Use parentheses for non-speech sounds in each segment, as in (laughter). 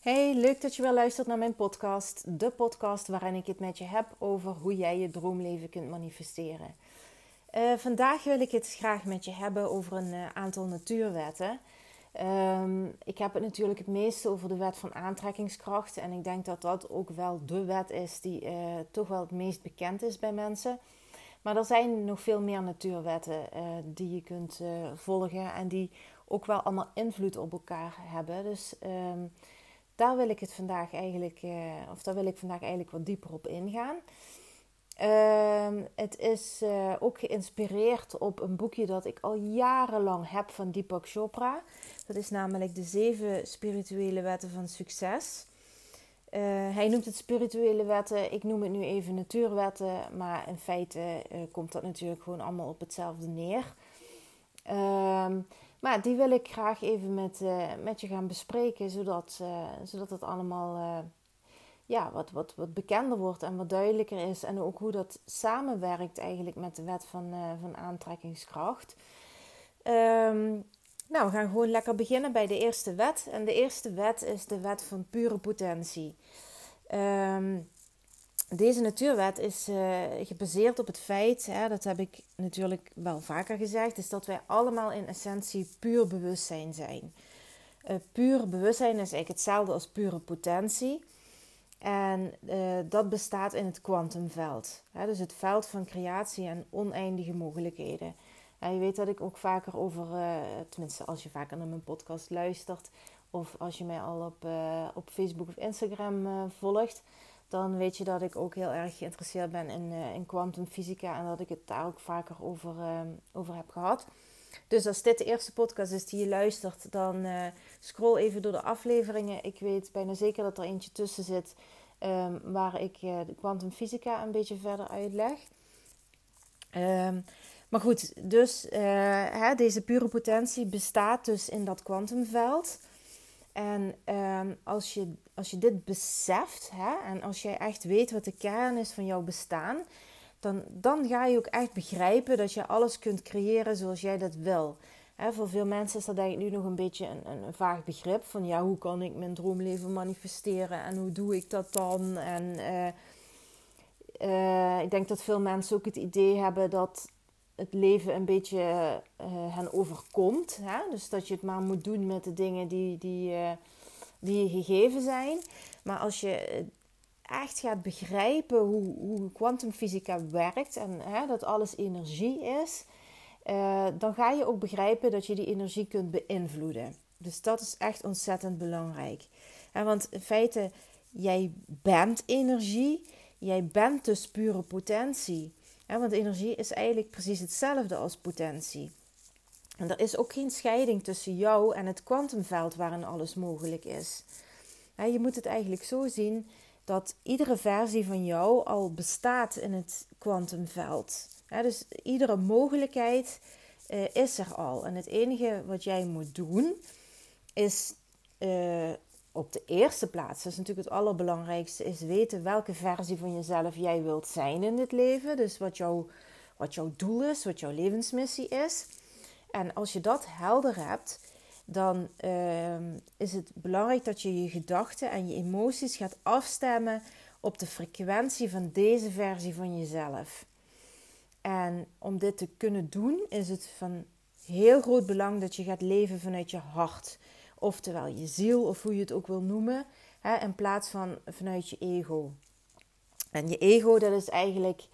Hey, leuk dat je weer luistert naar mijn podcast. De podcast waarin ik het met je heb over hoe jij je droomleven kunt manifesteren. Uh, vandaag wil ik het graag met je hebben over een uh, aantal natuurwetten. Um, ik heb het natuurlijk het meeste over de wet van aantrekkingskracht. En ik denk dat dat ook wel de wet is die uh, toch wel het meest bekend is bij mensen. Maar er zijn nog veel meer natuurwetten die je kunt volgen en die ook wel allemaal invloed op elkaar hebben. Dus um, daar wil ik het vandaag eigenlijk, uh, of daar wil ik vandaag eigenlijk wat dieper op ingaan. Uh, het is uh, ook geïnspireerd op een boekje dat ik al jarenlang heb van Deepak Chopra. Dat is namelijk de zeven spirituele wetten van succes. Uh, hij noemt het spirituele wetten, ik noem het nu even natuurwetten, maar in feite komt dat natuurlijk gewoon allemaal op hetzelfde neer. Ehm, maar die wil ik graag even met, uh, met je gaan bespreken, zodat, uh, zodat het allemaal uh, ja, wat, wat, wat bekender wordt en wat duidelijker is. En ook hoe dat samenwerkt eigenlijk met de wet van, van aantrekkingskracht. Um, nou, we gaan gewoon lekker beginnen bij de eerste wet. En de eerste wet is de wet van pure potentie. Um, deze natuurwet is uh, gebaseerd op het feit, hè, dat heb ik natuurlijk wel vaker gezegd, is dat wij allemaal in essentie puur bewustzijn zijn. Uh, puur bewustzijn is eigenlijk hetzelfde als pure potentie. En uh, dat bestaat in het kwantumveld. Dus het veld van creatie en oneindige mogelijkheden. En je weet dat ik ook vaker over, tenminste als je vaker naar mijn podcast luistert, of als je mij al op, op Facebook of Instagram volgt, dan weet je dat ik ook heel erg geïnteresseerd ben in, uh, in kwantumfysica en dat ik het daar ook vaker over, uh, over heb gehad. Dus als dit de eerste podcast is die je luistert, dan uh, scroll even door de afleveringen. Ik weet bijna zeker dat er eentje tussen zit um, waar ik de kwantumfysica een beetje verder uitleg. Um, maar goed, dus hè, deze pure potentie bestaat dus in dat kwantumveld. En um, als, je, als je dit beseft hè, en als jij echt weet wat de kern is van jouw bestaan, dan, dan ga je ook echt begrijpen dat je alles kunt creëren zoals jij dat wil. Voor veel mensen is dat denk ik nu nog een beetje een, een, vaag begrip van ja, hoe kan ik mijn droomleven manifesteren en hoe doe ik dat dan? En uh, uh, ik denk dat veel mensen ook het idee hebben dat het leven een beetje uh, hen overkomt. Hè? Dus dat je het maar moet doen met de dingen die, die, uh, die je gegeven zijn. Maar als je echt gaat begrijpen hoe, hoe kwantumfysica werkt en hè, dat alles energie is, dan ga je ook begrijpen dat je die energie kunt beïnvloeden. Dus dat is echt ontzettend belangrijk. En want in feite, jij bent energie, jij bent dus pure potentie. Want energie is eigenlijk precies hetzelfde als potentie. En er is ook geen scheiding tussen jou en het kwantumveld waarin alles mogelijk is. Je moet het eigenlijk zo zien dat iedere versie van jou al bestaat in het kwantumveld. Dus iedere mogelijkheid uh, is er al. En het enige wat jij moet doen is uh, op de eerste plaats, dat is natuurlijk het allerbelangrijkste, is weten welke versie van jezelf jij wilt zijn in dit leven. Dus wat, jouw wat jouw doel is, wat jouw levensmissie is. En als je dat helder hebt, dan uh, is het belangrijk dat je je gedachten en je emoties gaat afstemmen op de frequentie van deze versie van jezelf. En om dit te kunnen doen, is het van heel groot belang dat je gaat leven vanuit je hart. Oftewel je ziel, of hoe je het ook wil noemen, hè, in plaats van vanuit je ego. En je ego, dat is eigenlijk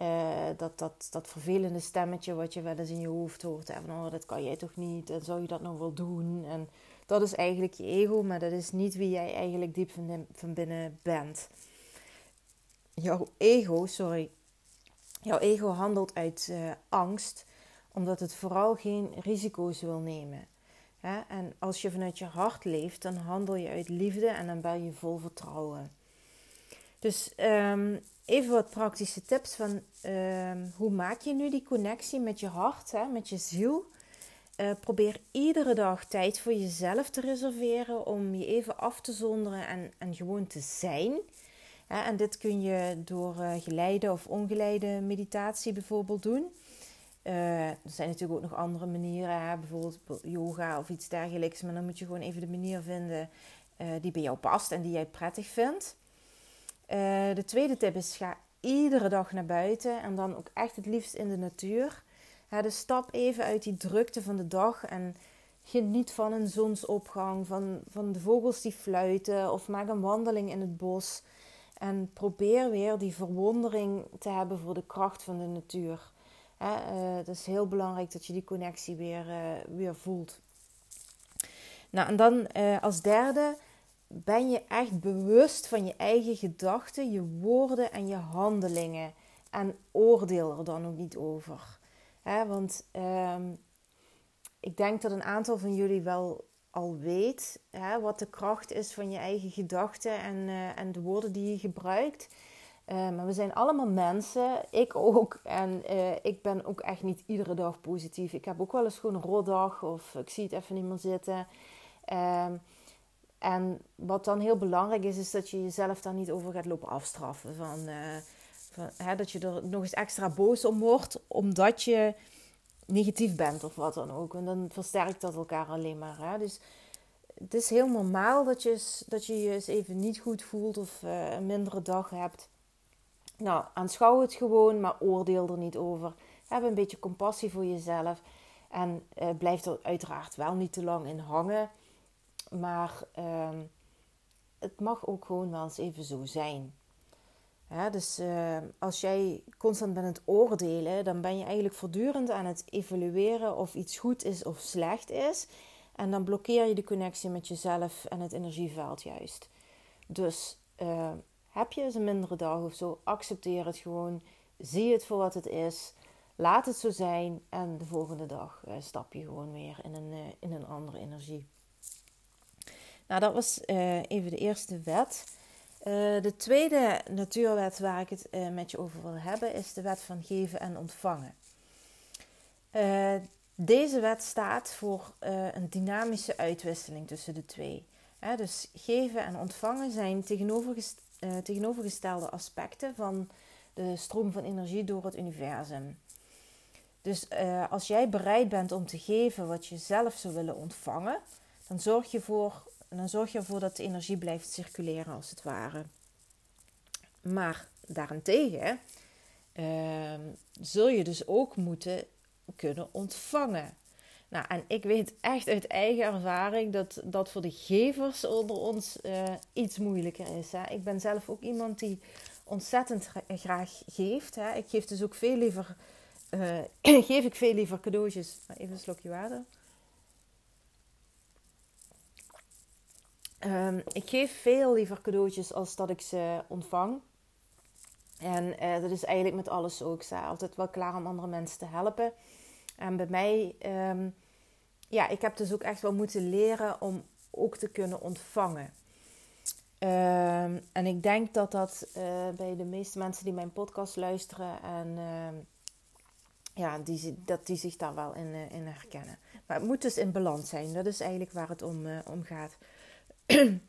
uh, dat, dat, dat vervelende stemmetje wat je wel eens in je hoofd hoort. Hè, van, oh, dat kan jij toch niet, en zou je dat nog wel doen? En dat is eigenlijk je ego, maar dat is niet wie jij eigenlijk diep van, binnen bent. Jouw ego, sorry, jouw ego handelt uit uh, angst, omdat het vooral geen risico's wil nemen. En als je vanuit je hart leeft, dan handel je uit liefde en dan ben je vol vertrouwen. Dus um, even wat praktische tips van um, hoe maak je nu die connectie met je hart, hè, met je ziel. Uh, probeer iedere dag tijd voor jezelf te reserveren om je even af te zonderen en, en gewoon te zijn. en dit kun je door uh, geleide of ongeleide meditatie bijvoorbeeld doen. Uh, er zijn natuurlijk ook nog andere manieren, hè? bijvoorbeeld yoga of iets dergelijks. Maar dan moet je gewoon even de manier vinden die bij jou past en die jij prettig vindt. de tweede tip is: ga iedere dag naar buiten en dan ook echt het liefst in de natuur. dus stap even uit die drukte van de dag en geniet van een zonsopgang, van, van de vogels die fluiten of maak een wandeling in het bos. En probeer weer die verwondering te hebben voor de kracht van de natuur. Het is heel belangrijk dat je die connectie weer, uh, weer voelt. Nou, en dan uh, als derde ben je echt bewust van je eigen gedachten, je woorden en je handelingen. En oordeel er dan ook niet over. Want ehm, ik denk dat een aantal van jullie wel al weet wat de kracht is van je eigen gedachten en, en de woorden die je gebruikt. Uh, maar we zijn allemaal mensen, ik ook. En uh, ik ben ook echt niet iedere dag positief. Ik heb ook wel eens gewoon een rotdag of ik zie het even niet meer zitten. Ehm, en wat dan heel belangrijk is, is dat je jezelf daar niet over gaat lopen afstraffen. Van, van hè, dat je er nog eens extra boos om wordt, omdat je negatief bent of wat dan ook. En dan versterkt dat elkaar alleen maar. Hè? Dus het is heel normaal dat je, dat je je eens even niet goed voelt of een mindere dag hebt. Nou, aanschouw het gewoon, maar oordeel er niet over. Heb een beetje compassie voor jezelf. En uh, blijf er uiteraard wel niet te lang in hangen. Maar uh, het mag ook gewoon wel eens even zo zijn dus uh, als jij constant bent aan het oordelen, dan ben je eigenlijk voortdurend aan het evalueren of iets goed is of slecht is. En dan blokkeer je de connectie met jezelf en het energieveld juist. Dus uh, heb je eens een mindere dag of zo, accepteer het gewoon. Zie het voor wat het is. Laat het zo zijn. En de volgende dag uh, stap je gewoon weer in een, in een andere energie. Nou, dat was even de eerste wet. Eh, de tweede natuurwet waar ik het met je over wil hebben is de wet van geven en ontvangen. Deze wet staat voor een dynamische uitwisseling tussen de twee. dus geven en ontvangen zijn tegenovergest tegenovergestelde aspecten van de stroom van energie door het universum. Dus als jij bereid bent om te geven wat je zelf zou willen ontvangen, dan zorg je voor dan zorg je ervoor dat de energie blijft circuleren als het ware. Maar daarentegen uh, zul je dus ook moeten kunnen ontvangen. Nou, en ik weet echt uit eigen ervaring dat dat voor de gevers onder ons uh, iets moeilijker is. Hè. Ik ben zelf ook iemand die ontzettend graag geeft. Hè. Ik geef dus ook veel liever, uh, (clears throat) geef ik veel liever cadeautjes. Even een slokje water. Um, ik geef veel liever cadeautjes als dat ik ze ontvang. En uh, dat is eigenlijk met alles zo. Ik sta altijd wel klaar om andere mensen te helpen. En bij mij, um, ja, ik heb dus ook echt wel moeten leren om ook te kunnen ontvangen. Um, en ik denk dat dat uh, bij de meeste mensen die mijn podcast luisteren en ja, die, dat die zich daar wel in, uh, in herkennen. Maar het moet dus in balans zijn. Dat is eigenlijk waar het om, om gaat. (clears throat)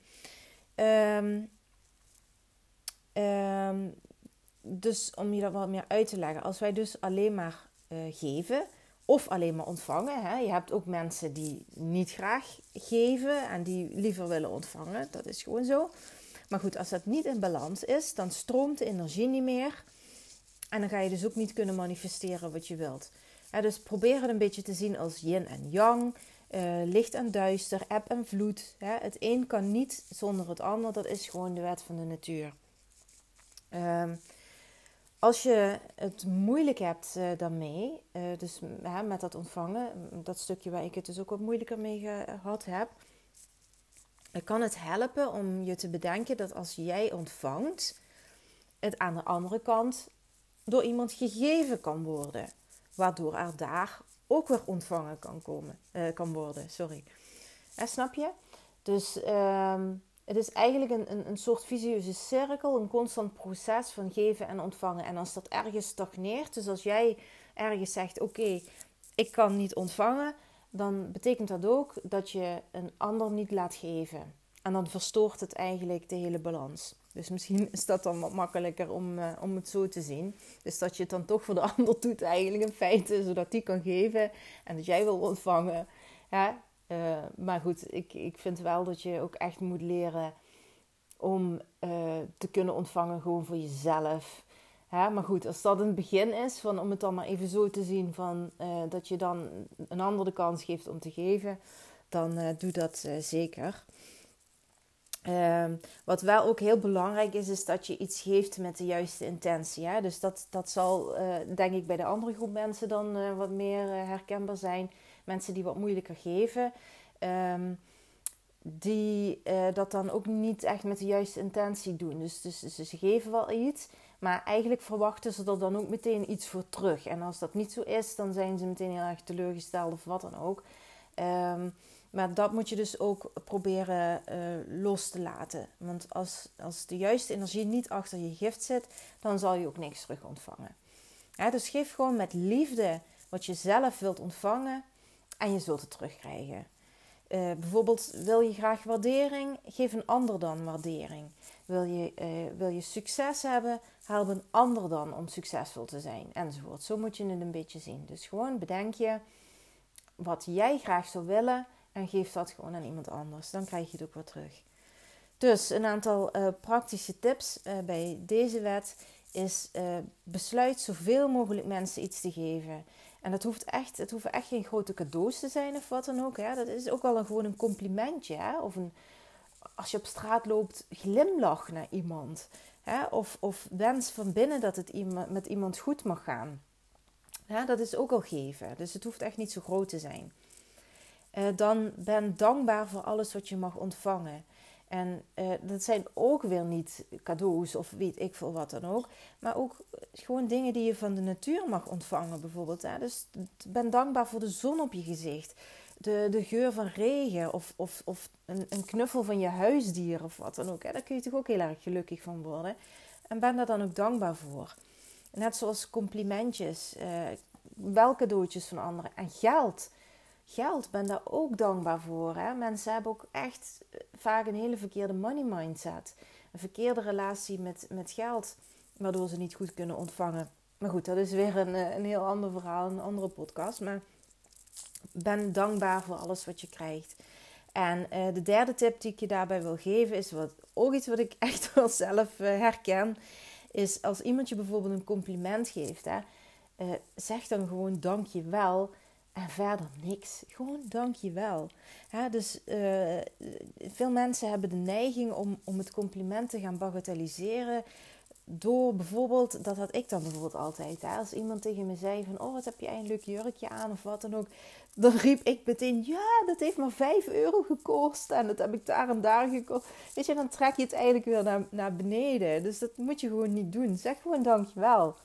dus om je dat wat meer uit te leggen. Als wij dus alleen maar geven of alleen maar ontvangen. Hè? Je hebt ook mensen die niet graag geven en die liever willen ontvangen. Dat is gewoon zo. Maar goed, als dat niet in balans is, dan stroomt de energie niet meer. En dan ga je dus ook niet kunnen manifesteren wat je wilt. dus probeer het een beetje te zien als yin en yang. Uh, licht en duister, eb en vloed. Hè? Het een kan niet zonder het ander. Dat is gewoon de wet van de natuur. Um, als je het moeilijk hebt daarmee, uh, dus met dat ontvangen, dat stukje waar ik het dus ook wat moeilijker mee gehad heb, dan kan het helpen om je te bedenken dat als jij ontvangt, het aan de andere kant door iemand gegeven kan worden, waardoor er daar ook weer ontvangen kan, komen, uh, kan worden. Sorry. snap je? Dus ehm, het is eigenlijk een, een, een soort visieuze cirkel, een constant proces van geven en ontvangen. En als dat ergens stagneert, dus als jij ergens zegt: Oké, ik kan niet ontvangen, dan betekent dat ook dat je een ander niet laat geven. En dan verstoort het eigenlijk de hele balans. Dus misschien is dat dan wat makkelijker om, uh, om het zo te zien. Dus dat je het dan toch voor de (laughs) ander doet, eigenlijk in feite, zodat die kan geven en dat jij wil ontvangen. Ja, maar goed, ik, ik vind wel dat je ook echt moet leren om te kunnen ontvangen gewoon voor jezelf. Hè? Maar goed, als dat een begin is, van, om het dan maar even zo te zien, van, dat je dan een ander de kans geeft om te geven, dan doe dat zeker. Ehm, wat wel ook heel belangrijk is, is dat je iets geeft met de juiste intentie. Hè? Dus dat, dat zal, denk ik, bij de andere groep mensen dan wat meer herkenbaar zijn. Mensen die wat moeilijker geven, um, die dat dan ook niet echt met de juiste intentie doen. Dus, dus, dus, ze geven wel iets, maar eigenlijk verwachten ze er dan ook meteen iets voor terug. En als dat niet zo is, dan zijn ze meteen heel erg teleurgesteld of wat dan ook. Um, maar dat moet je dus ook proberen uh, los te laten. Want als, als de juiste energie niet achter je gift zit, dan zal je ook niks terug ontvangen. Ja, dus geef gewoon met liefde wat je zelf wilt ontvangen en je zult het terugkrijgen. Uh, bijvoorbeeld wil je graag waardering, geef een ander dan waardering. Wil je, uh, wil je succes hebben, help een ander dan om succesvol te zijn, enzovoort. Zo moet je het een beetje zien. Dus gewoon bedenk je wat jij graag zou willen en geef dat gewoon aan iemand anders. Dan krijg je het ook weer terug. Dus een aantal uh, praktische tips bij deze wet is uh, besluit zoveel mogelijk mensen iets te geven. En dat hoeft echt, het hoeven echt geen grote cadeaus te zijn of wat dan ook. Hè. Dat is ook wel een, gewoon een complimentje. Hè. Of een, als je op straat loopt, glimlach naar iemand. Hè. Of, of wens van binnen dat het iemand, met iemand goed mag gaan. Ja, dat is ook al geven. Dus het hoeft echt niet zo groot te zijn. Uh, dan ben dankbaar voor alles wat je mag ontvangen. En uh, dat zijn ook weer niet cadeaus of weet ik veel wat dan ook. Maar ook gewoon dingen die je van de natuur mag ontvangen, bijvoorbeeld. Hè? Dus ben dankbaar voor de zon op je gezicht. De, de geur van regen of, of, of een, een knuffel van je huisdier of wat dan ook. Hè? Daar kun je toch ook heel erg gelukkig van worden. En ben daar dan ook dankbaar voor. Net zoals complimentjes, uh, wel cadeautjes van anderen en geld geld, ben daar ook dankbaar voor. Hè? Mensen hebben ook echt eh, vaak een hele verkeerde money mindset. Een verkeerde relatie met, met geld, waardoor ze niet goed kunnen ontvangen. Maar goed, dat is weer een, eh, een heel ander verhaal, een andere podcast. Maar ben dankbaar voor alles wat je krijgt. En uh, de derde tip die ik je daarbij wil geven, is wat, ook iets wat ik (laughs) echt wel zelf herken. Is als iemand je bijvoorbeeld een compliment geeft, hè, zeg dan gewoon dankjewel. wel en verder niks. Gewoon dankjewel. Ja, dus uh, veel mensen hebben de neiging om, om het compliment te gaan bagatelliseren. Door bijvoorbeeld, dat had ik dan bijvoorbeeld altijd. Hè? Als iemand tegen me zei van, oh wat heb jij een leuk jurkje aan of wat dan ook. Dan riep ik meteen, ja dat heeft maar 5 euro gekost. En dat heb ik daar en daar gekocht. Weet je, dan trek je het eigenlijk weer naar, naar beneden. Dus dat moet je gewoon niet doen. Zeg gewoon dankjewel.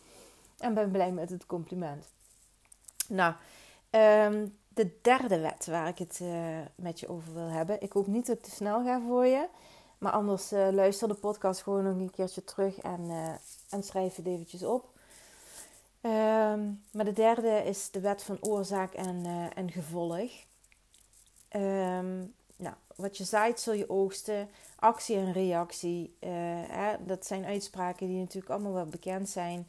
En ben blij met het compliment. Nou, Ehm, de derde wet waar ik het uh, met je over wil hebben. Ik hoop niet dat ik te snel ga voor je. Maar anders uh, luister de podcast gewoon nog een keertje terug en, uh, en schrijf het eventjes op. Um, maar de derde is de wet van oorzaak en, en gevolg. Um, nou, wat je zaait zul je oogsten. Actie en reactie. Hè, dat zijn uitspraken die natuurlijk allemaal wel bekend zijn.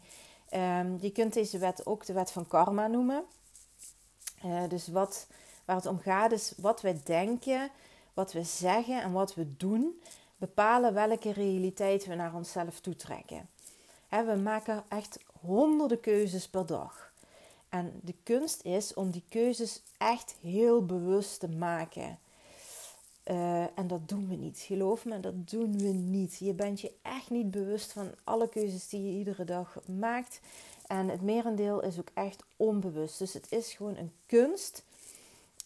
je kunt deze wet ook de wet van karma noemen. Uh, dus wat, waar het om gaat is wat we denken, wat we zeggen en wat we doen, bepalen welke realiteit we naar onszelf toetrekken. Hè, we maken echt honderden keuzes per dag. En de kunst is om die keuzes echt heel bewust te maken. Uh, en dat doen we niet. Geloof me, dat doen we niet. Je bent je echt niet bewust van alle keuzes die je iedere dag maakt. En het merendeel is ook echt onbewust. Dus het is gewoon een kunst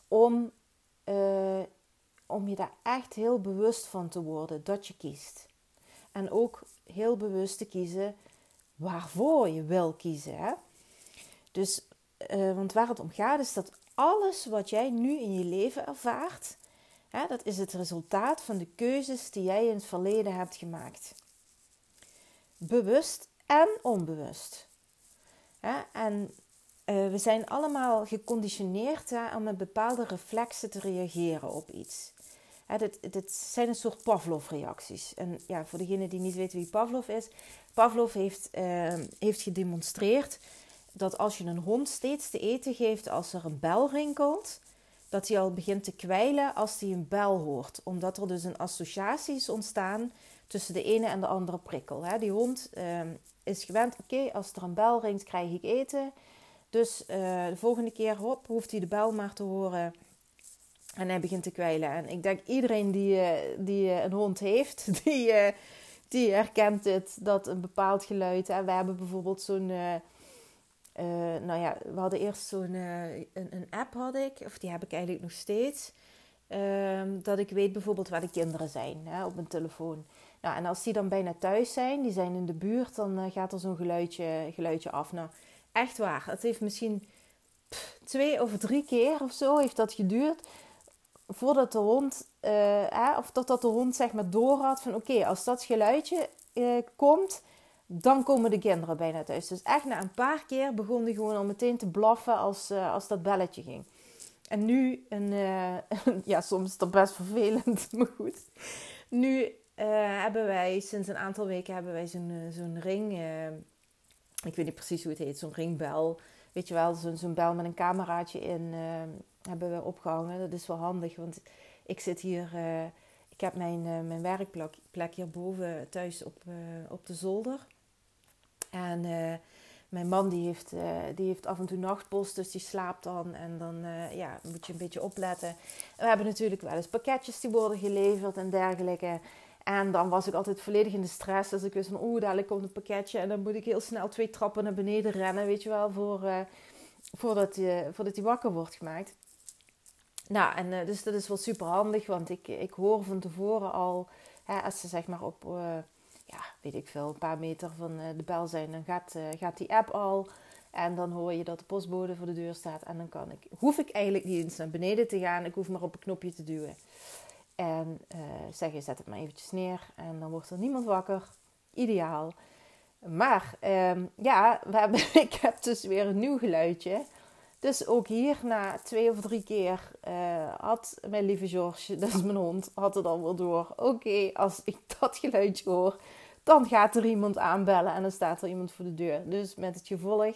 om, uh, om je daar echt heel bewust van te worden dat je kiest. En ook heel bewust te kiezen waarvoor je wil kiezen. Dus, uh, want waar het om gaat is dat alles wat jij nu in je leven ervaart, hè, dat is het resultaat van de keuzes die jij in het verleden hebt gemaakt. Bewust en onbewust. En uh, we zijn allemaal geconditioneerd om met bepaalde reflexen te reageren op iets. Dit, zijn een soort Pavlov-reacties. En ja, voor degene die niet weten wie Pavlov is, Pavlov heeft, uh, heeft gedemonstreerd dat als je een hond steeds te eten geeft als er een bel rinkelt, dat hij al begint te kwijlen als hij een bel hoort. Omdat er dus een associatie is ontstaan tussen de ene en de andere prikkel. Die hond ehm, is gewend, oké, als er een bel ringt, krijg ik eten. Dus uh, de volgende keer hop, hoeft hij de bel maar te horen. En hij begint te kwijlen. En ik denk iedereen die, uh, die uh, een hond heeft, (laughs) die, die herkent het, dat een bepaald geluid. Hè. We hebben bijvoorbeeld zo'n. nou ja, we hadden eerst zo'n een, een, app had ik, of die heb ik eigenlijk nog steeds. Ehm, dat ik weet bijvoorbeeld waar de kinderen zijn hè, op mijn telefoon. Nou, en als die dan bijna thuis zijn, die zijn in de buurt, dan gaat er zo'n geluidje, geluidje af. Nou, Echt waar. Het heeft misschien twee of drie keer of zo heeft dat geduurd. Voordat de hond, uh, of totdat de hond zeg maar door had van oké, als dat geluidje uh, komt, dan komen de kinderen bijna thuis. Dus echt na een paar keer begon hij gewoon al meteen te blaffen als, als dat belletje ging. En nu, een, (laughs) ja, soms is dat best vervelend, (laughs) maar goed. Nu hebben wij sinds een aantal weken hebben wij zo'n zo'n ring ik weet niet precies hoe het heet, zo'n ringbel. Weet je wel, zo'n zo'n bel met een cameraatje in hebben we opgehangen. Dat is wel handig, want ik zit hier, ik heb mijn, mijn werkplek plek hierboven thuis op, op de zolder. En mijn man die heeft, die heeft af en toe nachtpost, dus die slaapt dan. En dan ja, moet je een beetje opletten. We hebben natuurlijk wel eens pakketjes die worden geleverd en dergelijke. En dan was ik altijd volledig in de stress. Dus ik wist van, oeh, dadelijk komt een pakketje. En dan moet ik heel snel twee trappen naar beneden rennen, weet je wel, voor, uh, voordat, hij, voordat hij wakker wordt gemaakt. Nou, en uh, dus dat is wel super handig, want ik, ik hoor van tevoren al, hè, als ze zeg maar op, uh, ja, weet ik veel, een paar meter van de bel zijn, dan gaat, gaat die app al. En dan hoor je dat de postbode voor de deur staat. En dan kan ik, hoef ik eigenlijk niet eens naar beneden te gaan. Ik hoef maar op een knopje te duwen. En uh, zeggen, zet het maar eventjes neer en dan wordt er niemand wakker. Ideaal. Maar ehm, ja, we hebben, (laughs) ik heb dus weer een nieuw geluidje. Dus ook hier na twee of drie keer uh, had mijn lieve George, (laughs) dat is mijn hond, had het al wel door. Oké, als ik (laughs) dat geluidje hoor, dan gaat er iemand aanbellen en dan staat er iemand voor de deur. Dus met het gevolg,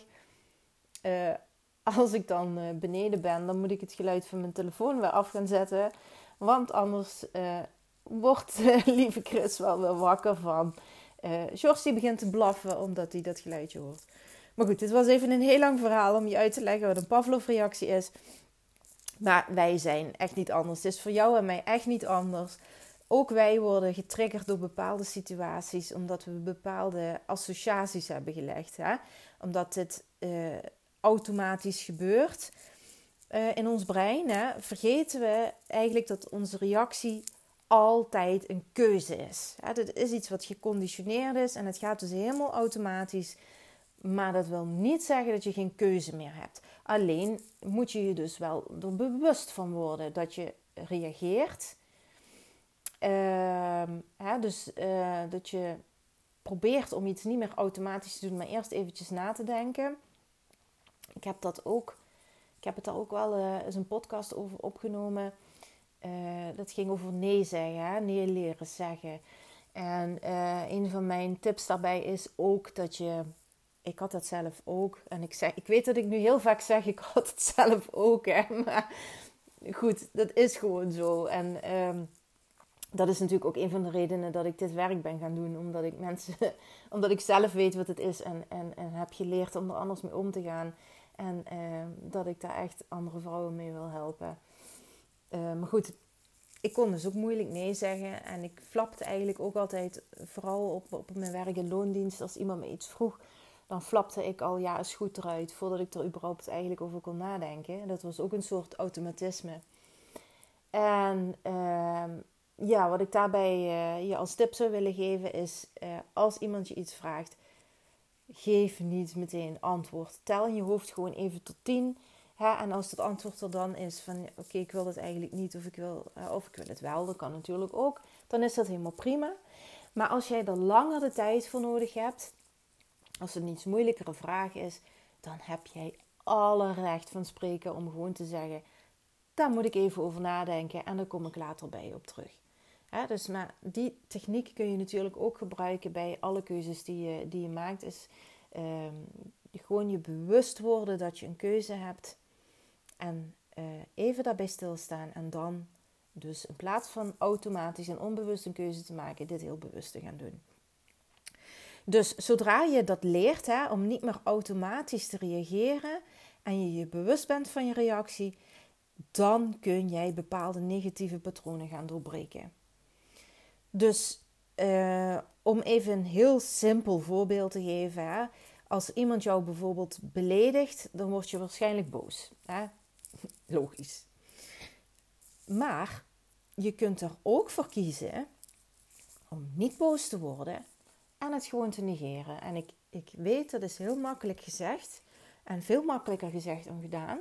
uh, als ik dan beneden ben, dan moet ik het geluid van mijn telefoon weer af gaan zetten. Want anders uh, wordt uh, (laughs) lieve Chris wel weer wakker van. Uh, die begint te blaffen omdat hij dat geluidje hoort. Maar goed, dit was even een heel lang verhaal om je uit te leggen wat een Pavlov-reactie is. Maar wij zijn echt niet anders. Het is voor jou en mij echt niet anders. Ook wij worden getriggerd door bepaalde situaties, omdat we bepaalde associaties hebben gelegd. Hè? Omdat dit automatisch gebeurt. Eh, in ons brein, hè, vergeten we eigenlijk dat onze reactie altijd een keuze is. Ja, is iets wat geconditioneerd is en het gaat dus helemaal automatisch. Maar dat wil niet zeggen dat je geen keuze meer hebt. Alleen moet je je dus wel er bewust van worden dat je reageert. Hè, dus uh, dat je probeert om iets niet meer automatisch te doen, maar eerst eventjes na te denken. Ik heb dat ook ik heb het daar ook wel uh, eens een podcast over opgenomen. Uh, dat ging over nee zeggen, hè? nee leren zeggen. En uh, een van mijn tips daarbij is ook dat je. Ik had dat zelf ook. En ik, zeg, ik weet dat ik nu heel vaak zeg, ik had het zelf ook. Hè? (laughs) Maar goed, dat is gewoon zo. En um, dat is natuurlijk ook een van de redenen dat ik dit werk ben gaan doen. Omdat ik mensen, (laughs) omdat ik zelf weet wat het is en, en, en heb geleerd om er anders mee om te gaan. En ehm, dat ik daar echt andere vrouwen mee wil helpen. Uh, maar goed, ik kon dus ook moeilijk nee zeggen. En ik flapte eigenlijk ook altijd, vooral op, op mijn werk in loondienst, als iemand me iets vroeg, dan flapte ik al ja, is goed eruit, voordat ik er überhaupt eigenlijk over kon nadenken. Dat was ook een soort automatisme. En uh, ja, wat ik daarbij uh, je als tip zou willen geven is, uh, als iemand je iets vraagt, geef niet meteen antwoord. Tel in je hoofd gewoon even tot 10. Hè? En als het antwoord er dan is van oké, ik wil het eigenlijk niet of ik wil, of ik wil het wel, dat kan natuurlijk ook. Dan is dat helemaal prima. Maar als jij er langer de tijd voor nodig hebt, als het een iets moeilijkere vraag is, dan heb jij alle recht van spreken om gewoon te zeggen: daar moet ik even over nadenken en dan kom ik later bij op terug. Dus maar die techniek kun je natuurlijk ook gebruiken bij alle keuzes die je, die je maakt. Is um, gewoon je bewust worden dat je een keuze hebt. En uh, even daarbij stilstaan en dan dus in plaats van automatisch en onbewust een keuze te maken, dit heel bewust te gaan doen. Dus zodra je dat leert hè, om niet meer automatisch te reageren en je je bewust bent van je reactie, dan kun jij bepaalde negatieve patronen gaan doorbreken. Dus uh, om even een heel simpel voorbeeld te geven. Hè? Als iemand jou bijvoorbeeld beledigt, dan word je waarschijnlijk boos. Hè? (laughs) Logisch. Maar je kunt er ook voor kiezen om niet boos te worden en het gewoon te negeren. En ik, ik weet, dat is heel makkelijk gezegd en veel makkelijker gezegd dan gedaan.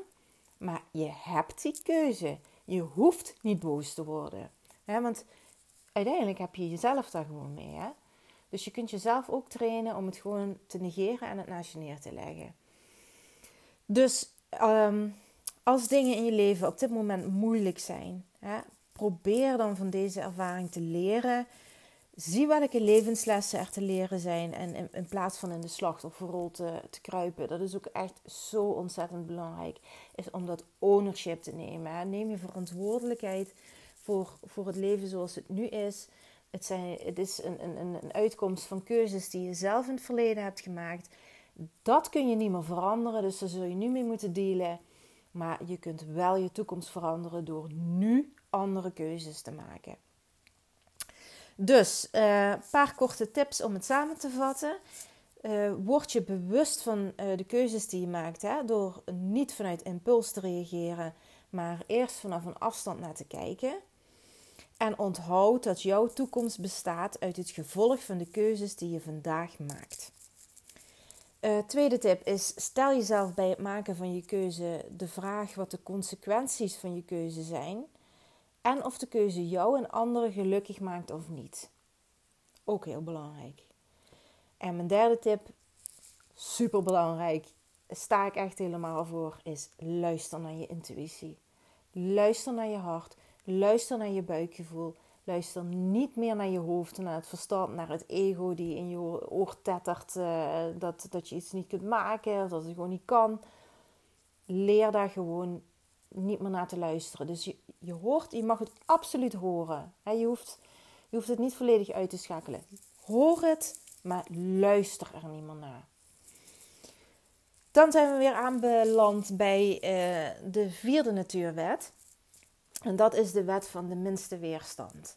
Maar je hebt die keuze. Je hoeft niet boos te worden. want uiteindelijk heb je jezelf daar gewoon mee. Hè? Dus je kunt jezelf ook trainen om het gewoon te negeren en het naast je neer te leggen. Dus ehm, als dingen in je leven op dit moment moeilijk zijn, hè, probeer dan van deze ervaring te leren. Zie welke levenslessen er te leren zijn. En in, plaats van in de slachtofferrol te, te kruipen. Dat is ook echt zo ontzettend belangrijk. Is om dat ownership te nemen. Hè. Neem je verantwoordelijkheid voor, voor het leven zoals het nu is. Het, zijn, het is een, een, een uitkomst van keuzes die je zelf in het verleden hebt gemaakt. Dat kun je niet meer veranderen, dus daar zul je nu mee moeten dealen. Maar je kunt wel je toekomst veranderen door nu andere keuzes te maken. Dus een uh, paar korte tips om het samen te vatten. Uh, word je bewust van uh, de keuzes die je maakt hè, door niet vanuit impuls te reageren, maar eerst vanaf een afstand naar te kijken. En onthoud dat jouw toekomst bestaat uit het gevolg van de keuzes die je vandaag maakt. Uh, tweede tip is: stel jezelf bij het maken van je keuze de vraag wat de consequenties van je keuze zijn en of de keuze jou en anderen gelukkig maakt of niet. Ook heel belangrijk. En mijn derde tip, super belangrijk, sta ik echt helemaal voor, is luister naar je intuïtie. Luister naar je hart. Luister naar je buikgevoel. Luister niet meer naar je hoofd, naar het verstand, naar het ego die in je oor tettert uh, dat, dat je iets niet kunt maken dat het gewoon niet kan. Leer daar gewoon niet meer naar te luisteren. Dus je, je hoort, je mag het absoluut horen. Je, hoeft, je hoeft het niet volledig uit te schakelen. Hoor het, maar luister er niet meer naar. Dan zijn we weer aanbeland bij uh, de vierde natuurwet. En dat is de wet van de minste weerstand.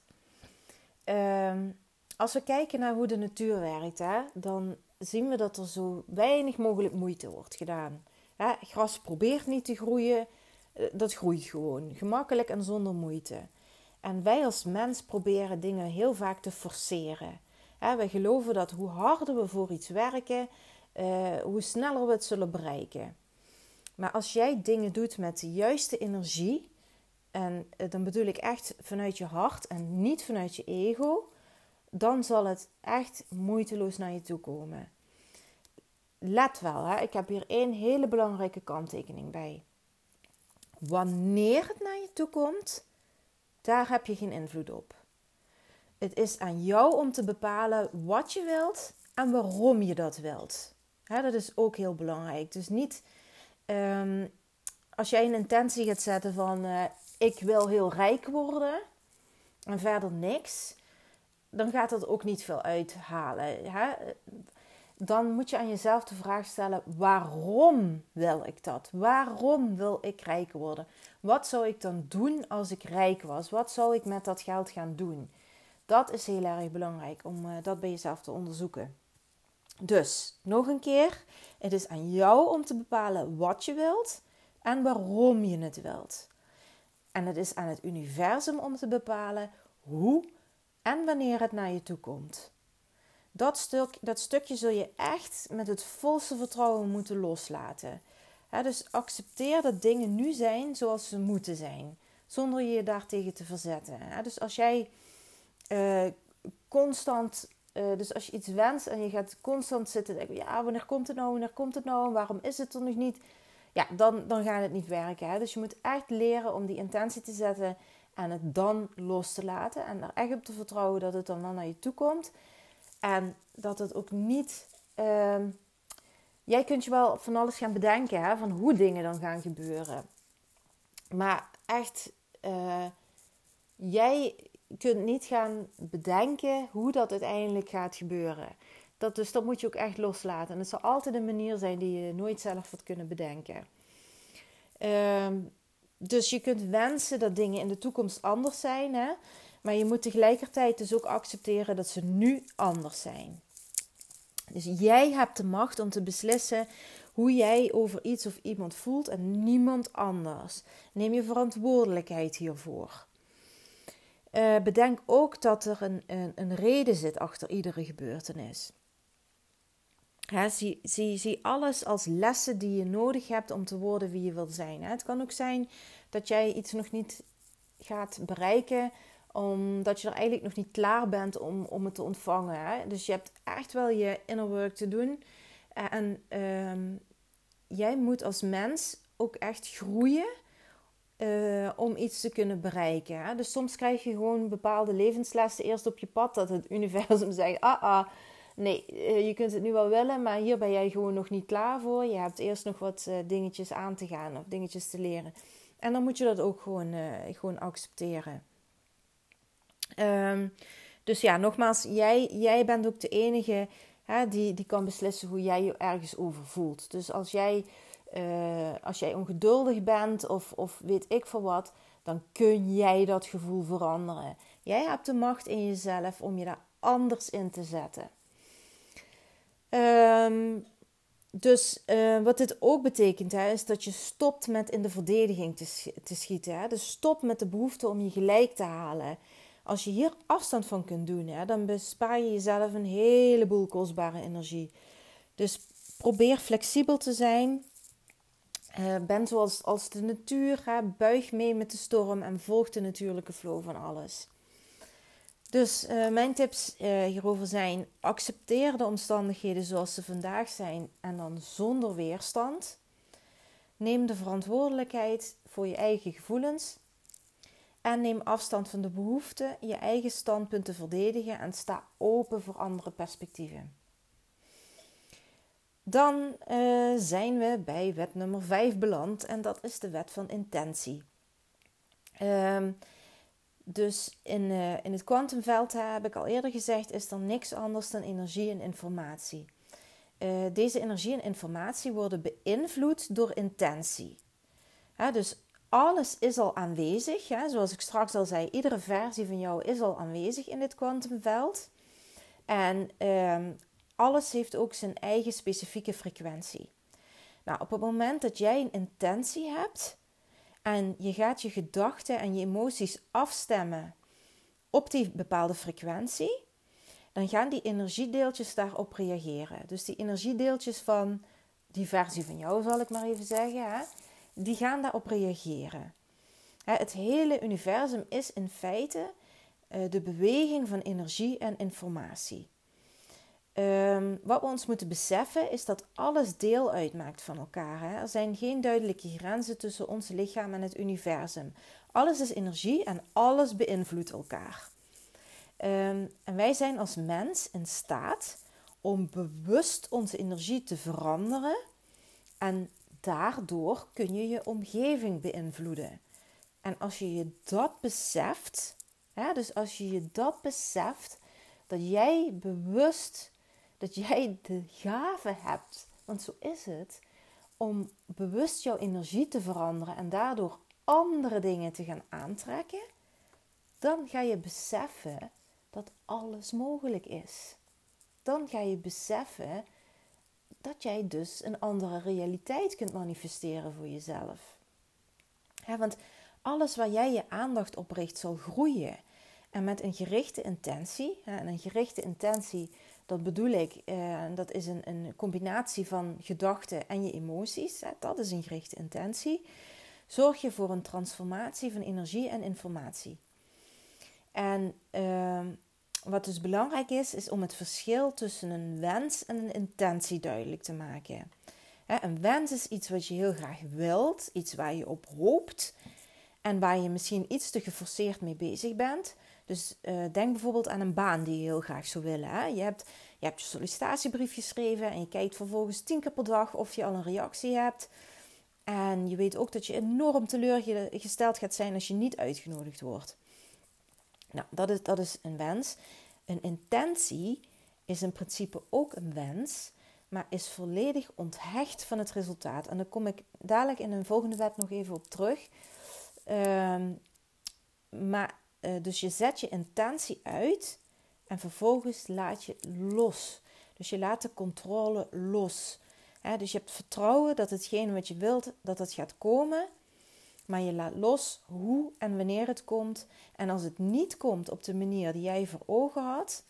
Ehm, als we kijken naar hoe de natuur werkt, hè, dan zien we dat er zo weinig mogelijk moeite wordt gedaan. Gras probeert niet te groeien, eh, dat groeit gewoon, gemakkelijk en zonder moeite. En wij als mens proberen dingen heel vaak te forceren. Hè, wij geloven dat hoe harder we voor iets werken, uh, hoe sneller we het zullen bereiken. Maar als jij dingen doet met de juiste energie, en eh, dan bedoel ik echt vanuit je hart en niet vanuit je ego, dan zal het echt moeiteloos naar je toe komen. Let wel, hè? ik heb hier één hele belangrijke kanttekening bij. Wanneer het naar je toe komt, daar heb je geen invloed op. Het is aan jou om te bepalen wat je wilt en waarom je dat wilt. dat is ook heel belangrijk. Dus niet ehm, als jij een intentie gaat zetten van uh, ik wil heel rijk worden en verder niks, dan gaat dat ook niet veel uithalen. Hè? Dan moet je aan jezelf de vraag stellen: waarom wil ik dat? Waarom wil ik rijk worden? Wat zou ik dan doen als ik rijk was? Wat zou ik met dat geld gaan doen? Dat is heel erg belangrijk om uh, dat bij jezelf te onderzoeken. Dus nog een keer: het is aan jou om te bepalen wat je wilt en waarom je het wilt. En het is aan het universum om te bepalen hoe en wanneer het naar je toe komt. Dat, stuk, dat stukje zul je echt met het volste vertrouwen moeten loslaten. dus accepteer dat dingen nu zijn zoals ze moeten zijn, zonder je daartegen te verzetten. dus als jij uh, constant, uh, dus als je iets wenst en je gaat constant zitten denken, ja, wanneer komt het nou, wanneer komt het nou, waarom is het er nog niet? Ja, dan, dan gaat het niet werken. Hè? Dus je moet echt leren om die intentie te zetten en het dan los te laten. En er echt op te vertrouwen dat het dan wel naar je toe komt. En dat het ook niet. Uh, jij kunt je wel van alles gaan bedenken hè, van hoe dingen dan gaan gebeuren. Maar echt, uh, jij kunt niet gaan bedenken hoe dat uiteindelijk gaat gebeuren. Dat, dus dat moet je ook echt loslaten. En het zal altijd een manier zijn die je nooit zelf had kunnen bedenken. Ehm, dus je kunt wensen dat dingen in de toekomst anders zijn. Hè? Maar je moet tegelijkertijd dus ook accepteren dat ze nu anders zijn. Dus jij hebt de macht om te beslissen hoe jij over iets of iemand voelt en niemand anders. Neem je verantwoordelijkheid hiervoor. Uh, bedenk ook dat er een, een, een, reden zit achter iedere gebeurtenis. Zie, zie, zie alles als lessen die je nodig hebt om te worden wie je wil zijn. Het kan ook zijn dat jij iets nog niet gaat bereiken omdat je er eigenlijk nog niet klaar bent om, om het te ontvangen. Dus je hebt echt wel je inner work te doen. En ehm, jij moet als mens ook echt groeien uh, om iets te kunnen bereiken. Dus soms krijg je gewoon bepaalde levenslessen eerst op je pad dat het (laughs) universum zegt: ah, ah, nee, uh, je kunt het nu wel willen, maar hier ben jij gewoon nog niet klaar voor. Je hebt eerst nog wat uh, dingetjes aan te gaan of dingetjes te leren. En dan moet je dat ook gewoon, gewoon accepteren. Um, dus ja, nogmaals, jij, jij bent ook de enige hè, die, die kan beslissen hoe jij je ergens over voelt. Dus als jij, als jij ongeduldig bent of, of weet ik veel wat, dan kun jij dat gevoel veranderen. Jij hebt de macht in jezelf om je daar anders in te zetten. Um, dus uh, wat dit ook betekent, hè, is dat je stopt met in de verdediging te, te schieten. Hè? Dus stop met de behoefte om je gelijk te halen. Als je hier afstand van kunt doen, hè, dan bespaar je jezelf een heleboel kostbare energie. Dus probeer flexibel te zijn. Uh, ben zoals als de natuur. Hè, buig mee met de storm en volg de natuurlijke flow van alles. Dus uh, mijn tips uh, hierover zijn: accepteer de omstandigheden zoals ze vandaag zijn en dan zonder weerstand. Neem de verantwoordelijkheid voor je eigen gevoelens en neem afstand van de behoefte je eigen standpunt te verdedigen en sta open voor andere perspectieven. Dan uh, zijn we bij wet nummer 5 beland en dat is de wet van intentie. Uh, dus in, uh, in het kwantumveld, heb ik al eerder gezegd, is er niks anders dan energie en informatie. Uh, deze energie en informatie worden beïnvloed door intentie. dus alles is al aanwezig. Hè? Zoals ik straks al zei, iedere versie van jou is al aanwezig in dit kwantumveld. En ehm, alles heeft ook zijn eigen specifieke frequentie. Nou, op het moment dat jij een intentie hebt en je gaat je gedachten en je emoties afstemmen op die bepaalde frequentie, dan gaan die energiedeeltjes daarop reageren. Dus die energiedeeltjes van die versie van jou, zal ik maar even zeggen, hè, die gaan daarop reageren. Het hele universum is in feite eh, de beweging van energie en informatie. Um, wat we ons moeten beseffen is dat alles deel uitmaakt van elkaar. Hè? Er zijn geen duidelijke grenzen tussen ons lichaam en het universum. Alles is energie en alles beïnvloedt elkaar. Um, en wij zijn als mens in staat om bewust onze energie te veranderen en daardoor kun je je omgeving beïnvloeden. En als je je dat beseft, hè, dus als je je dat beseft, dat jij bewust, dat jij de gave hebt, want zo is het, om bewust jouw energie te veranderen en daardoor andere dingen te gaan aantrekken, dan ga je beseffen dat alles mogelijk is. Dan ga je beseffen dat jij dus een andere realiteit kunt manifesteren voor jezelf. want alles waar jij je aandacht op richt zal groeien. En met een gerichte intentie, en een gerichte intentie, dat bedoel ik, eh, dat is een, een combinatie van gedachten en je emoties. dat is een gerichte intentie. Zorg je voor een transformatie van energie en informatie. En ehm, wat dus belangrijk is, is om het verschil tussen een wens en een intentie duidelijk te maken. Een wens is iets wat je heel graag wilt, iets waar je op hoopt en waar je misschien iets te geforceerd mee bezig bent. Dus uh, denk bijvoorbeeld aan een baan die je heel graag zou willen. Hè? Je, hebt, je hebt sollicitatiebrief geschreven en je kijkt vervolgens tien keer per dag of je al een reactie hebt. En je weet ook dat je enorm teleurgesteld gaat zijn als je niet uitgenodigd wordt. Nou, dat is, dat is een wens. Een intentie is in principe ook een wens, maar is volledig onthecht van het resultaat. En daar kom ik dadelijk in een volgende wet nog even op terug. Ehm, maar uh, dus je zet je intentie uit en vervolgens laat je los. Dus je laat de controle los. dus je hebt vertrouwen dat hetgeen wat je wilt, dat het gaat komen. Maar je laat los hoe en wanneer het komt. En als het niet komt op de manier die jij voor ogen had,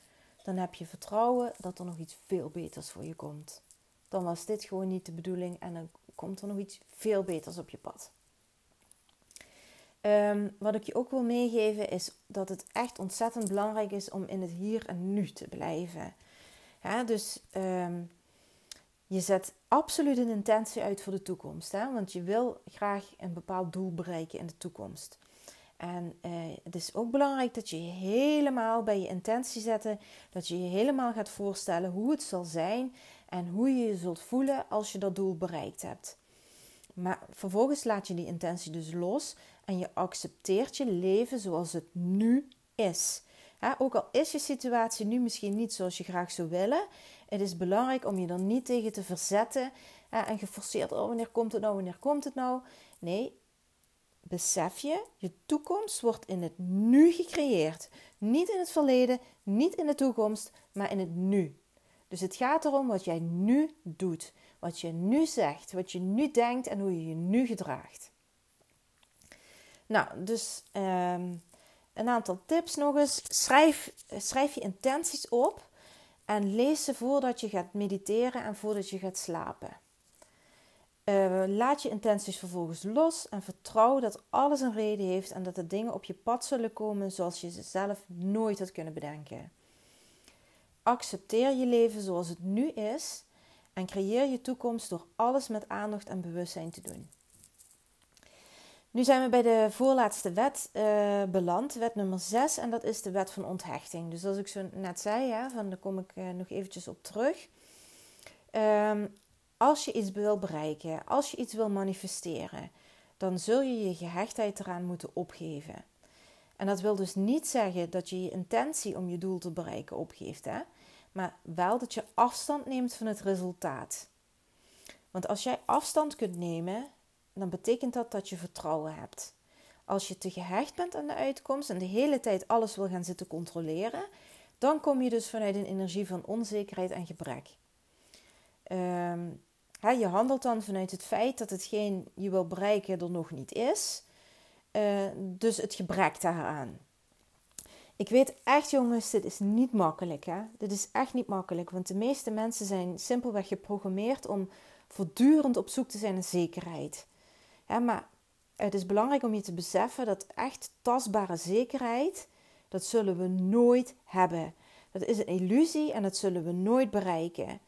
dan heb je vertrouwen dat er nog iets veel beters voor je komt. Dan was dit gewoon niet de bedoeling en dan komt er nog iets veel beters op je pad. Ehm, wat ik je ook wil meegeven is dat het echt ontzettend belangrijk is om in het hier en nu te blijven. dus um, je zet absoluut een intentie uit voor de toekomst. Hè? Want je wil graag een bepaald doel bereiken in de toekomst. En eh, het is ook belangrijk dat je helemaal bij je intentie zetten, dat je je helemaal gaat voorstellen hoe het zal zijn en hoe je je zult voelen als je dat doel bereikt hebt. Maar vervolgens laat je die intentie dus los en je accepteert je leven zoals het nu is. ook al is je situatie nu misschien niet zoals je graag zou willen, het is belangrijk om je er niet tegen te verzetten en geforceerd, oh wanneer komt het nou, wanneer komt het nou. Nee, besef je, je toekomst wordt in het nu gecreëerd. Niet in het verleden, niet in de toekomst, maar in het nu. Dus het gaat erom wat jij nu doet, wat je nu zegt, wat je nu denkt en hoe je je nu gedraagt. Nou, dus ehm, een aantal tips nog eens. Schrijf, schrijf je intenties op en lees ze voordat je gaat mediteren en voordat je gaat slapen. Uh, laat je intenties vervolgens los en vertrouw dat alles een reden heeft en dat de dingen op je pad zullen komen zoals je ze zelf nooit had kunnen bedenken. Accepteer je leven zoals het nu is en creëer je toekomst door alles met aandacht en bewustzijn te doen. Nu zijn we bij de voorlaatste wet uh, beland, wet nummer 6, en dat is de wet van onthechting. Dus als ik zo net zei, ja, van, daar kom ik uh, nog eventjes op terug. Um, als je iets wil bereiken, als je iets wil manifesteren, dan zul je je gehechtheid eraan moeten opgeven. En dat wil dus niet zeggen dat je je intentie om je doel te bereiken opgeeft, hè? maar wel dat je afstand neemt van het resultaat. Want als jij afstand kunt nemen, dan betekent dat dat je vertrouwen hebt. Als je te gehecht bent aan de uitkomst en de hele tijd alles wil gaan zitten controleren, dan kom je dus vanuit een energie van onzekerheid en gebrek. Um, je handelt dan vanuit het feit dat hetgeen je wil bereiken er nog niet is. Uh, dus het gebrek daaraan. Ik weet echt, jongens, dit is niet makkelijk. Hè? Dit is echt niet makkelijk. Want de meeste mensen zijn simpelweg geprogrammeerd om voortdurend op zoek te zijn naar zekerheid. Ja, maar het is belangrijk om je te beseffen dat echt tastbare zekerheid, dat zullen we nooit hebben. Dat is een illusie en dat zullen we nooit bereiken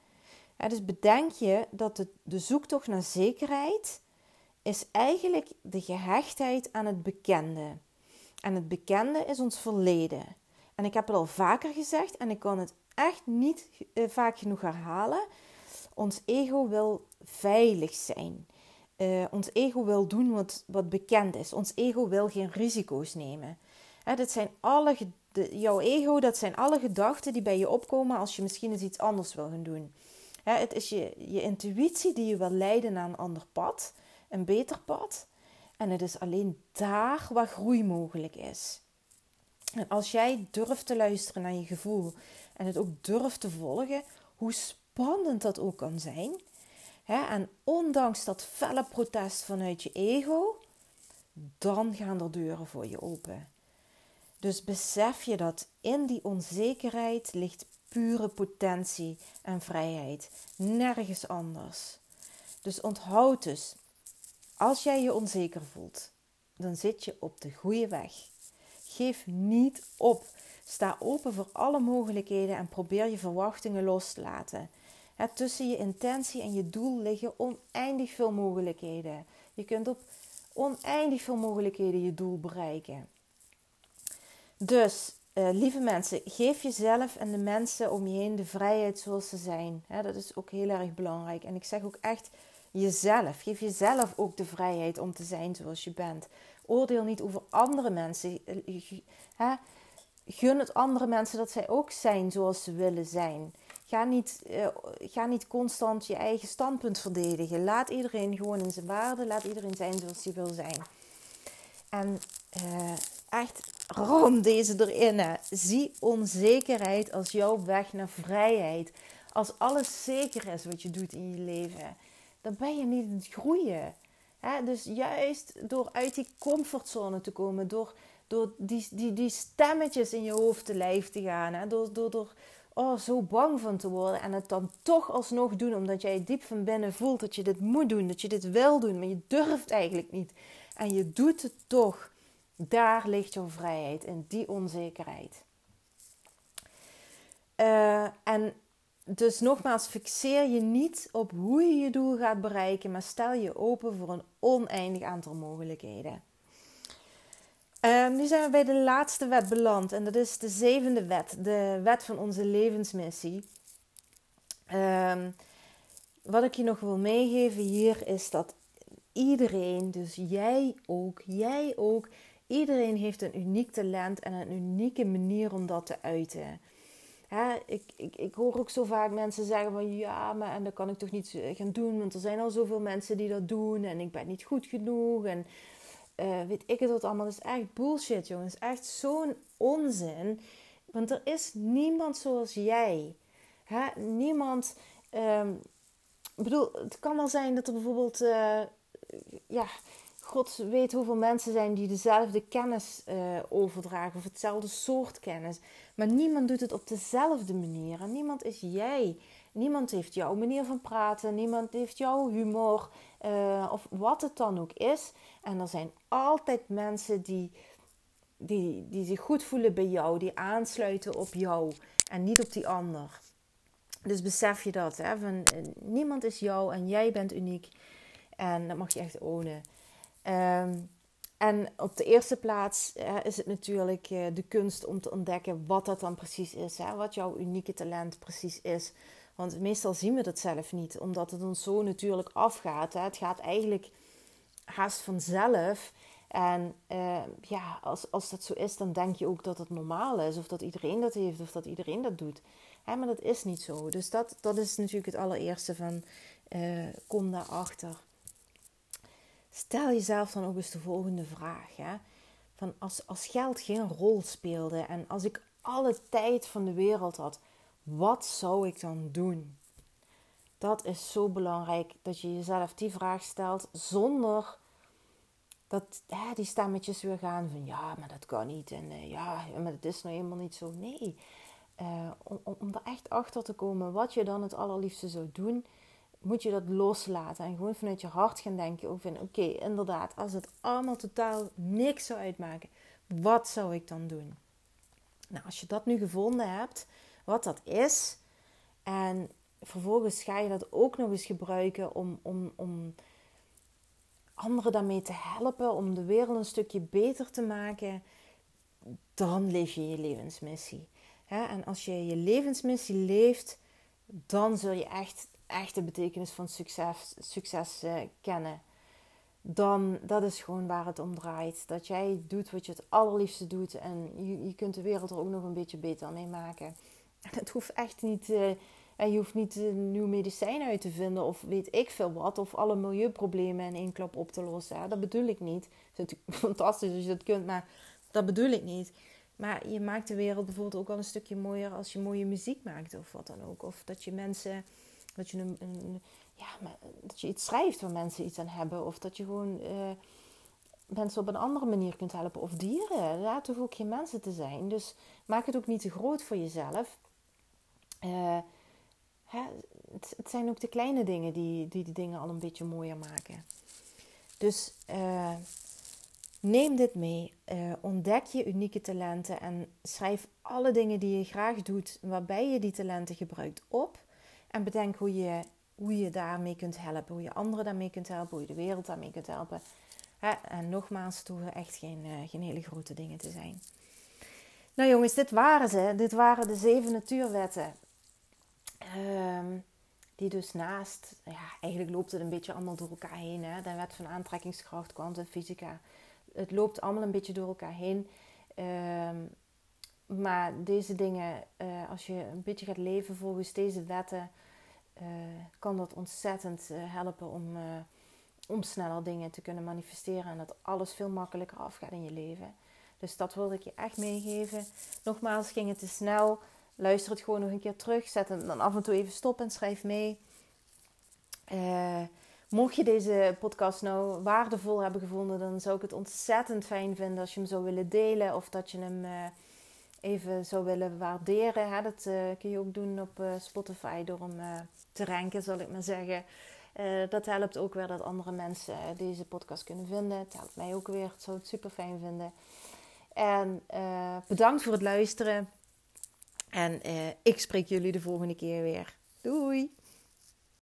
dus bedenk je dat de, de zoektocht naar zekerheid is eigenlijk de gehechtheid aan het bekende. En het bekende is ons verleden. En ik heb het al vaker gezegd en ik kan het echt niet eh, vaak genoeg herhalen. Ons ego wil veilig zijn. Uh, ons ego wil doen wat, wat bekend is. Ons ego wil geen risico's nemen. Hè, dat zijn alle, jouw ego, dat zijn alle gedachten die bij je opkomen als je misschien eens iets anders wil gaan doen het is je, je intuïtie die je wil leiden naar een ander pad, een beter pad. En het is alleen daar waar groei mogelijk is. En als jij durft te luisteren naar je gevoel en het ook durft te volgen, hoe spannend dat ook kan zijn. En ondanks dat felle protest vanuit je ego, dan gaan er deuren voor je open. Dus besef je dat in die onzekerheid ligt pure potentie en vrijheid. Nergens anders. Dus onthoud dus, als jij je onzeker voelt, dan zit je op de goede weg. Geef niet op. Sta open voor alle mogelijkheden en probeer je verwachtingen los te laten. Tussen je intentie en je doel liggen oneindig veel mogelijkheden. Je kunt op oneindig veel mogelijkheden je doel bereiken. Dus uh, lieve mensen, geef jezelf en de mensen om je heen de vrijheid zoals ze zijn. dat is ook heel erg belangrijk. En ik zeg ook echt jezelf. Geef jezelf ook de vrijheid om te zijn zoals je bent. Oordeel niet over andere mensen. Hè? Gun het andere mensen dat zij ook zijn zoals ze willen zijn. Ga niet, uh, ga niet constant je eigen standpunt verdedigen. Laat iedereen gewoon in zijn waarde. Laat iedereen zijn zoals hij wil zijn. En uh, echt ram deze erin. Hè. Zie onzekerheid als jouw weg naar vrijheid. Als alles zeker is wat je doet in je leven, dan ben je niet aan het groeien. Dus juist door uit die comfortzone te komen, door, door die, die, die stemmetjes in je hoofd te lijf te gaan, hè? door, door, door oh, zo bang van te worden en het dan toch alsnog doen, omdat jij diep van binnen voelt dat je dit moet doen, dat je dit wil doen, maar je durft eigenlijk niet. En je doet het toch. Daar ligt jouw vrijheid, in die onzekerheid. Uh, en dus nogmaals, fixeer je niet op hoe je je doel gaat bereiken, maar stel je open voor een oneindig aantal mogelijkheden. Uh, nu zijn we bij de laatste wet beland en dat is de zevende wet, de wet van onze levensmissie. Uh, wat ik je nog wil meegeven hier is dat iedereen, dus jij ook, jij ook, iedereen heeft een uniek talent en een unieke manier om dat te uiten. Hè, ik, ik, ik hoor ook zo vaak mensen zeggen van ja, maar en dat kan ik toch niet eh, gaan doen, want er zijn al zoveel mensen die dat doen en ik ben niet goed genoeg en uh, weet ik het wat allemaal. Dat is echt bullshit, jongens. Echt zo'n onzin. Want er is niemand zoals jij. Hè? Niemand. Um, ik bedoel, het kan wel zijn dat er bijvoorbeeld. Uh, ja, God weet hoeveel mensen zijn die dezelfde kennis uh, overdragen. Of hetzelfde soort kennis. Maar niemand doet het op dezelfde manier. En niemand is jij. Niemand heeft jouw manier van praten. Niemand heeft jouw humor. Uh, of wat het dan ook is. En er zijn altijd mensen die, die, die zich goed voelen bij jou. Die aansluiten op jou. En niet op die ander. Dus besef je dat. Hè? Van, uh, niemand is jou en jij bent uniek. En dat mag je echt ownen. Um, en op de eerste plaats is het natuurlijk uh, de kunst om te ontdekken wat dat dan precies is. Hè? Wat jouw unieke talent precies is. Want meestal zien we dat zelf niet, omdat het ons zo natuurlijk afgaat. Hè? Het gaat eigenlijk haast vanzelf. En uh, ja, als, als dat zo is, dan denk je ook dat het normaal is. Of dat iedereen dat heeft, of dat iedereen dat doet. Hè? Maar dat is niet zo. Dus dat, dat is natuurlijk het allereerste van uh, kom daarachter. Stel jezelf dan ook eens de volgende vraag. Hè? Van als, als geld geen rol speelde en als ik alle tijd van de wereld had, wat zou ik dan doen? Dat is zo belangrijk dat je jezelf die vraag stelt zonder dat die stemmetjes weer gaan van ja, maar dat kan niet en uh, ja, maar het is nou helemaal niet zo. Nee, uh, om, er echt achter te komen wat je dan het allerliefste zou doen, moet je dat loslaten en gewoon vanuit je hart gaan denken over oké, inderdaad, als het allemaal totaal niks zou uitmaken, wat zou ik dan doen? Nou, als je dat nu gevonden hebt, wat dat is, en vervolgens ga je dat ook nog eens gebruiken om, om, om anderen daarmee te helpen, om de wereld een stukje beter te maken, dan leef je je levensmissie. En als je je levensmissie leeft, dan zul je echt echte betekenis van succes, succes uh, kennen, dan dat is gewoon waar het om draait. Dat jij doet wat je het allerliefste doet en je, je kunt de wereld er ook nog een beetje beter mee maken. (laughs) Het hoeft echt niet, en je hoeft niet een nieuw medicijn uit te vinden of weet ik veel wat, of alle milieuproblemen in één klap op te lossen. Dat bedoel ik niet. Het is natuurlijk (laughs) fantastisch als je dat kunt, maar dat bedoel ik niet. Maar je maakt de wereld bijvoorbeeld ook wel een stukje mooier als je mooie muziek maakt of wat dan ook. Of dat je mensen dat je, een, ja, dat je iets schrijft waar mensen iets aan hebben. Of dat je gewoon uh, mensen op een andere manier kunt helpen. Of dieren. Laat hoeft ook geen mensen te zijn. Dus maak het ook niet te groot voor jezelf. Hè, het, het, zijn ook de kleine dingen die, die de dingen al een beetje mooier maken. Dus uh, neem dit mee. ontdek je unieke talenten en schrijf alle dingen die je graag doet, waarbij je die talenten gebruikt op. En bedenk hoe je, hoe je daarmee kunt helpen. Hoe je anderen daarmee kunt helpen. Hoe je de wereld daarmee kunt helpen. En nogmaals, het hoeven echt geen, geen hele grote dingen te zijn. Nou jongens, dit waren ze. Dit waren de zeven natuurwetten. Um, die dus naast, ja, eigenlijk loopt het een beetje allemaal door elkaar heen. Hè? De wet van aantrekkingskracht, kwantumfysica. Het loopt allemaal een beetje door elkaar heen. Ehm, maar deze dingen, uh, als je een beetje gaat leven volgens deze wetten, uh, kan dat ontzettend uh, helpen om, om sneller dingen te kunnen manifesteren. En dat alles veel makkelijker afgaat in je leven. Dus dat wilde ik je echt meegeven. Nogmaals, ging het te snel. Luister het gewoon nog een keer terug. Zet hem dan af en toe even stop en schrijf mee. Uh, mocht je deze podcast nou waardevol hebben gevonden, dan zou ik het ontzettend fijn vinden als je hem zou willen delen of dat je hem uh, even zou willen waarderen. Hè? Dat uh, kun je ook doen op Spotify door hem te ranken, zal ik maar zeggen. dat helpt ook weer dat andere mensen deze podcast kunnen vinden. Het helpt mij ook weer. Het zou het super fijn vinden. En bedankt voor het luisteren. En uh, ik spreek jullie de volgende keer weer. Doei!